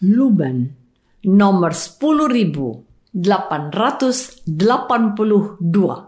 Luban nomor 10882.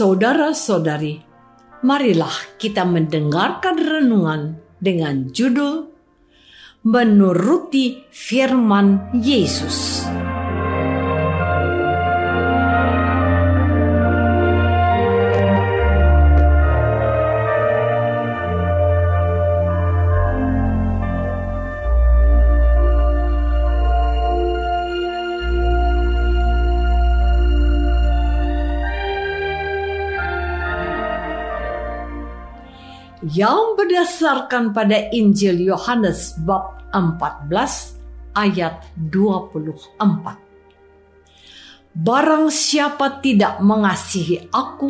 Saudara-saudari, marilah kita mendengarkan renungan dengan judul Menuruti Firman Yesus. Yang berdasarkan pada Injil Yohanes bab 14 ayat 24. Barang siapa tidak mengasihi aku,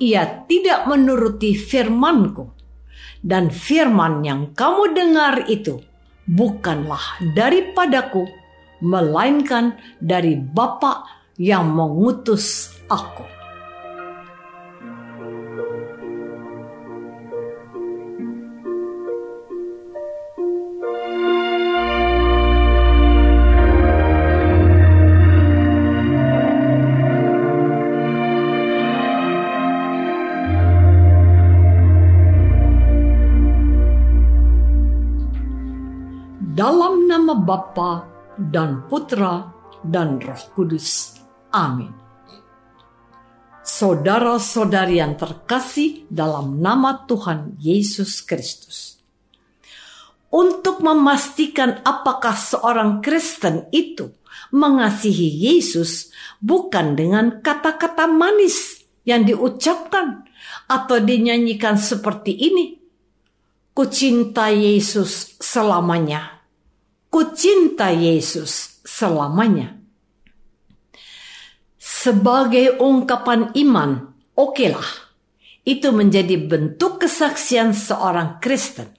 ia tidak menuruti firmanku. Dan firman yang kamu dengar itu bukanlah daripadaku, melainkan dari Bapa yang mengutus aku. Bapa dan Putra dan Roh Kudus. Amin. Saudara-saudari yang terkasih dalam nama Tuhan Yesus Kristus. Untuk memastikan apakah seorang Kristen itu mengasihi Yesus bukan dengan kata-kata manis yang diucapkan atau dinyanyikan seperti ini. Kucinta Yesus selamanya Ku cinta Yesus selamanya. Sebagai ungkapan iman, okelah. Itu menjadi bentuk kesaksian seorang Kristen.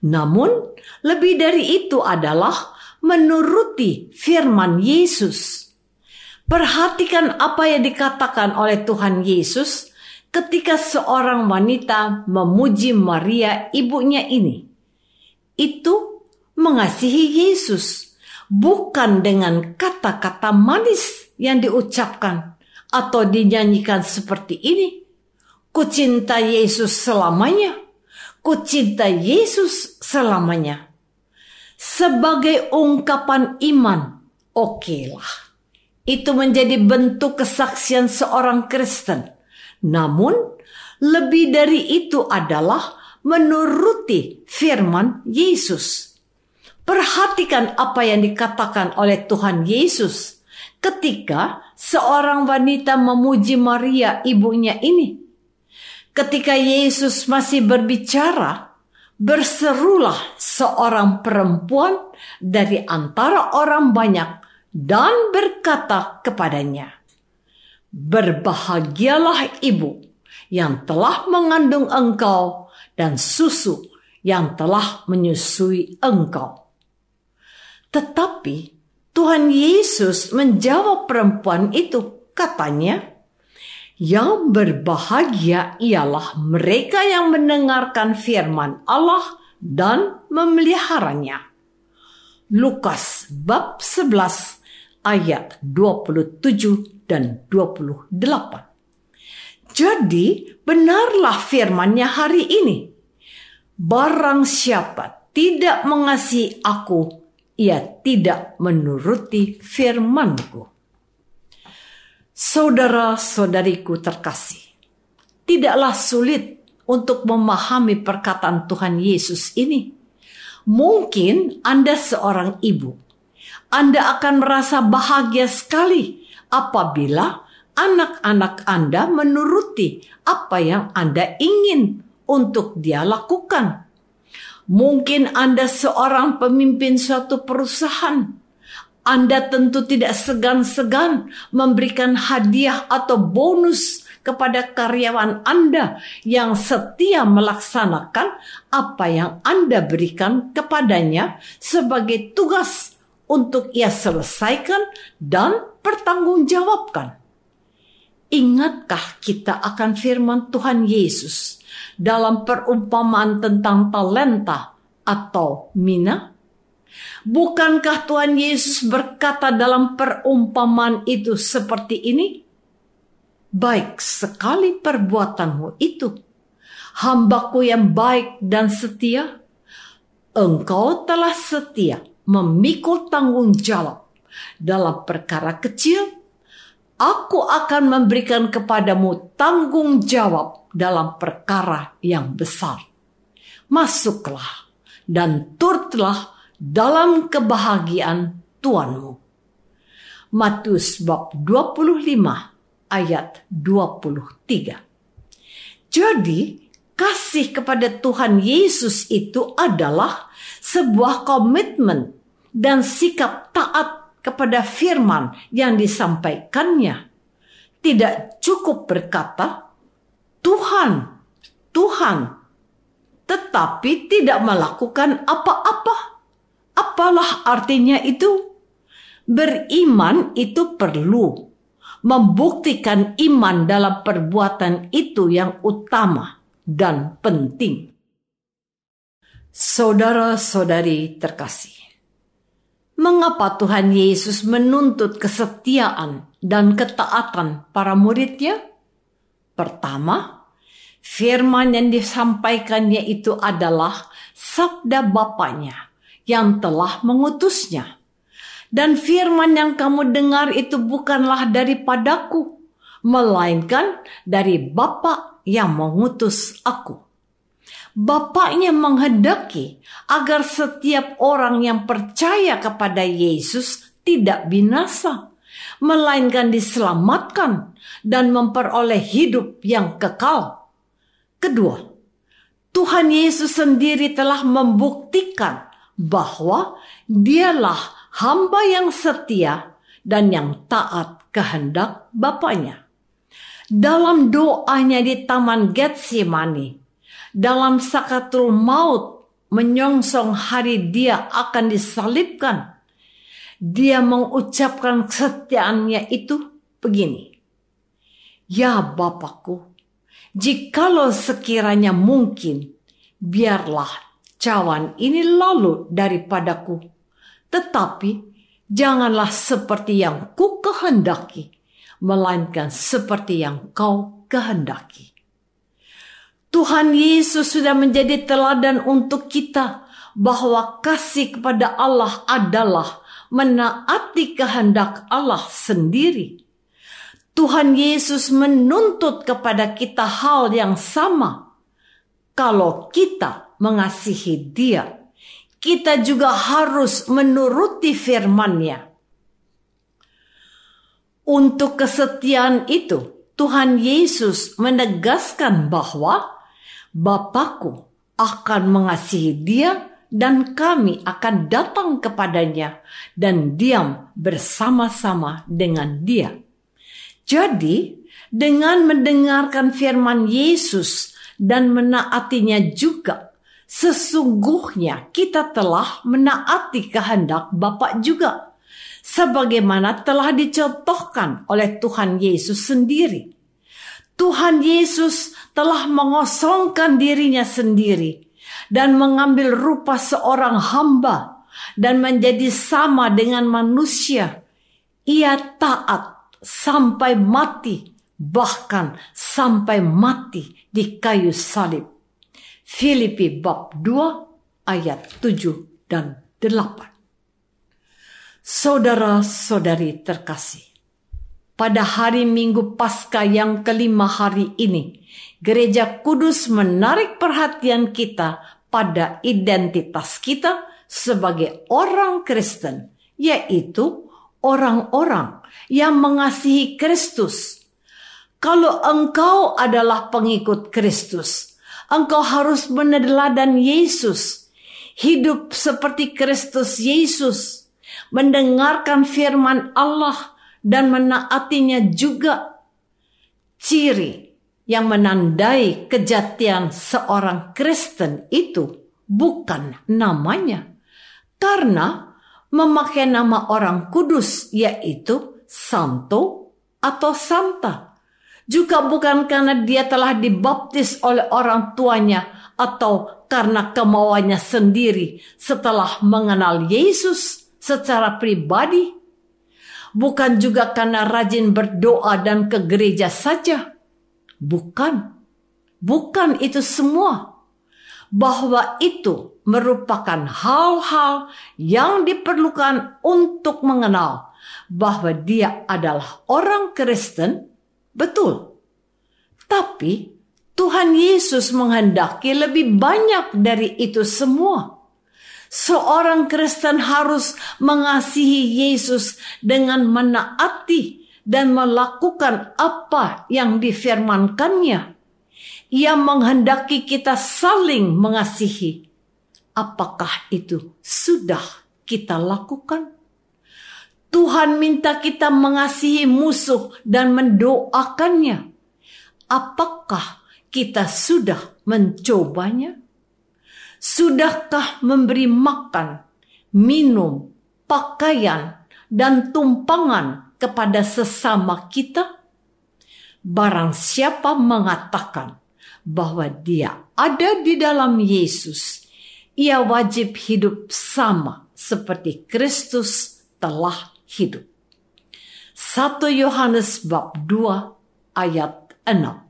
Namun, lebih dari itu adalah menuruti firman Yesus. Perhatikan apa yang dikatakan oleh Tuhan Yesus ketika seorang wanita memuji Maria ibunya ini. Itu mengasihi Yesus bukan dengan kata-kata manis yang diucapkan atau dinyanyikan seperti ini. Ku cinta Yesus selamanya. Ku cinta Yesus selamanya. Sebagai ungkapan iman, okelah. Itu menjadi bentuk kesaksian seorang Kristen. Namun, lebih dari itu adalah menuruti firman Yesus Perhatikan apa yang dikatakan oleh Tuhan Yesus ketika seorang wanita memuji Maria ibunya ini. Ketika Yesus masih berbicara, berserulah seorang perempuan dari antara orang banyak dan berkata kepadanya, Berbahagialah ibu yang telah mengandung engkau dan susu yang telah menyusui engkau. Tetapi Tuhan Yesus menjawab perempuan itu, katanya, yang berbahagia ialah mereka yang mendengarkan firman Allah dan memeliharanya. Lukas bab 11 ayat 27 dan 28. Jadi benarlah firmannya hari ini. Barang siapa tidak mengasihi aku, ia tidak menuruti firmanku. Saudara-saudariku terkasih, tidaklah sulit untuk memahami perkataan Tuhan Yesus ini. Mungkin Anda seorang ibu. Anda akan merasa bahagia sekali apabila anak-anak Anda menuruti apa yang Anda ingin untuk dia lakukan. Mungkin Anda seorang pemimpin suatu perusahaan anda tentu tidak segan-segan memberikan hadiah atau bonus kepada karyawan Anda yang setia melaksanakan apa yang Anda berikan kepadanya sebagai tugas untuk ia selesaikan dan pertanggungjawabkan. Ingatkah kita akan firman Tuhan Yesus dalam perumpamaan tentang talenta atau mina? Bukankah Tuhan Yesus berkata dalam perumpamaan itu seperti ini? Baik sekali perbuatanmu itu, hambaku yang baik dan setia. Engkau telah setia memikul tanggung jawab dalam perkara kecil. Aku akan memberikan kepadamu tanggung jawab dalam perkara yang besar. Masuklah dan turutlah dalam kebahagiaan Tuanmu. Matius bab 25 ayat 23. Jadi, kasih kepada Tuhan Yesus itu adalah sebuah komitmen dan sikap taat kepada firman yang disampaikannya. Tidak cukup berkata, Tuhan, Tuhan, tetapi tidak melakukan apa-apa. Apalah artinya itu? Beriman itu perlu membuktikan iman dalam perbuatan itu yang utama dan penting. Saudara-saudari terkasih, mengapa Tuhan Yesus menuntut kesetiaan dan ketaatan para muridnya? Pertama, firman yang disampaikannya itu adalah sabda Bapaknya yang telah mengutusnya. Dan firman yang kamu dengar itu bukanlah daripadaku, melainkan dari Bapa yang mengutus aku. Bapaknya menghendaki agar setiap orang yang percaya kepada Yesus tidak binasa, melainkan diselamatkan dan memperoleh hidup yang kekal. Kedua, Tuhan Yesus sendiri telah membuktikan bahwa dialah hamba yang setia dan yang taat kehendak Bapaknya. Dalam doanya di Taman Getsemani, dalam sakatul maut menyongsong hari dia akan disalibkan, dia mengucapkan kesetiaannya itu begini. Ya Bapakku, jikalau sekiranya mungkin, biarlah cawan ini lalu daripadaku. Tetapi janganlah seperti yang ku kehendaki, melainkan seperti yang kau kehendaki. Tuhan Yesus sudah menjadi teladan untuk kita bahwa kasih kepada Allah adalah menaati kehendak Allah sendiri. Tuhan Yesus menuntut kepada kita hal yang sama. Kalau kita mengasihi dia, kita juga harus menuruti firman-Nya. Untuk kesetiaan itu, Tuhan Yesus menegaskan bahwa Bapakku akan mengasihi dia dan kami akan datang kepadanya dan diam bersama-sama dengan dia. Jadi, dengan mendengarkan firman Yesus dan menaatinya juga, sesungguhnya kita telah menaati kehendak Bapa juga, sebagaimana telah dicontohkan oleh Tuhan Yesus sendiri. Tuhan Yesus telah mengosongkan dirinya sendiri dan mengambil rupa seorang hamba dan menjadi sama dengan manusia. Ia taat sampai mati, bahkan sampai mati di kayu salib. Filipi bab 2 ayat 7 dan 8. Saudara-saudari terkasih, pada hari Minggu Paskah yang kelima hari ini, Gereja Kudus menarik perhatian kita pada identitas kita sebagai orang Kristen, yaitu orang-orang yang mengasihi Kristus. Kalau engkau adalah pengikut Kristus, engkau harus meneladan Yesus, hidup seperti Kristus Yesus, mendengarkan firman Allah dan menaatinya juga. Ciri yang menandai kejatian seorang Kristen itu bukan namanya, karena memakai nama orang kudus, yaitu Santo atau Santa. Juga bukan karena dia telah dibaptis oleh orang tuanya atau karena kemauannya sendiri setelah mengenal Yesus secara pribadi. Bukan juga karena rajin berdoa dan ke gereja saja Bukan. Bukan itu semua. Bahwa itu merupakan hal-hal yang diperlukan untuk mengenal bahwa dia adalah orang Kristen, betul. Tapi Tuhan Yesus menghendaki lebih banyak dari itu semua. Seorang Kristen harus mengasihi Yesus dengan menaati dan melakukan apa yang difirmankannya. Ia menghendaki kita saling mengasihi. Apakah itu sudah kita lakukan? Tuhan minta kita mengasihi musuh dan mendoakannya. Apakah kita sudah mencobanya? Sudahkah memberi makan, minum, pakaian, dan tumpangan kepada sesama kita? Barang siapa mengatakan bahwa dia ada di dalam Yesus, ia wajib hidup sama seperti Kristus telah hidup. 1 Yohanes bab 2 ayat 6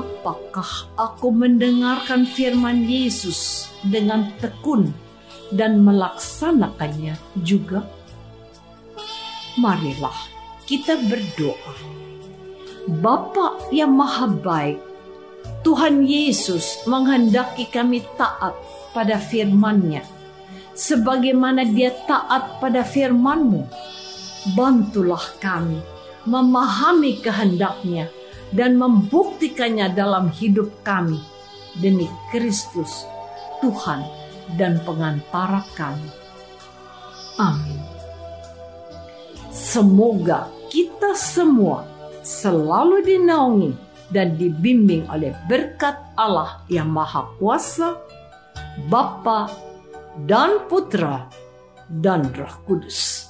Apakah aku mendengarkan firman Yesus dengan tekun dan melaksanakannya juga? Marilah kita berdoa. Bapa yang maha baik, Tuhan Yesus menghendaki kami taat pada firman-Nya. Sebagaimana dia taat pada firman-Mu, bantulah kami memahami kehendak-Nya dan membuktikannya dalam hidup kami demi Kristus, Tuhan dan pengantara kami. Amin. Semoga kita semua selalu dinaungi dan dibimbing oleh berkat Allah yang Maha Kuasa, Bapa dan Putra dan Roh Kudus.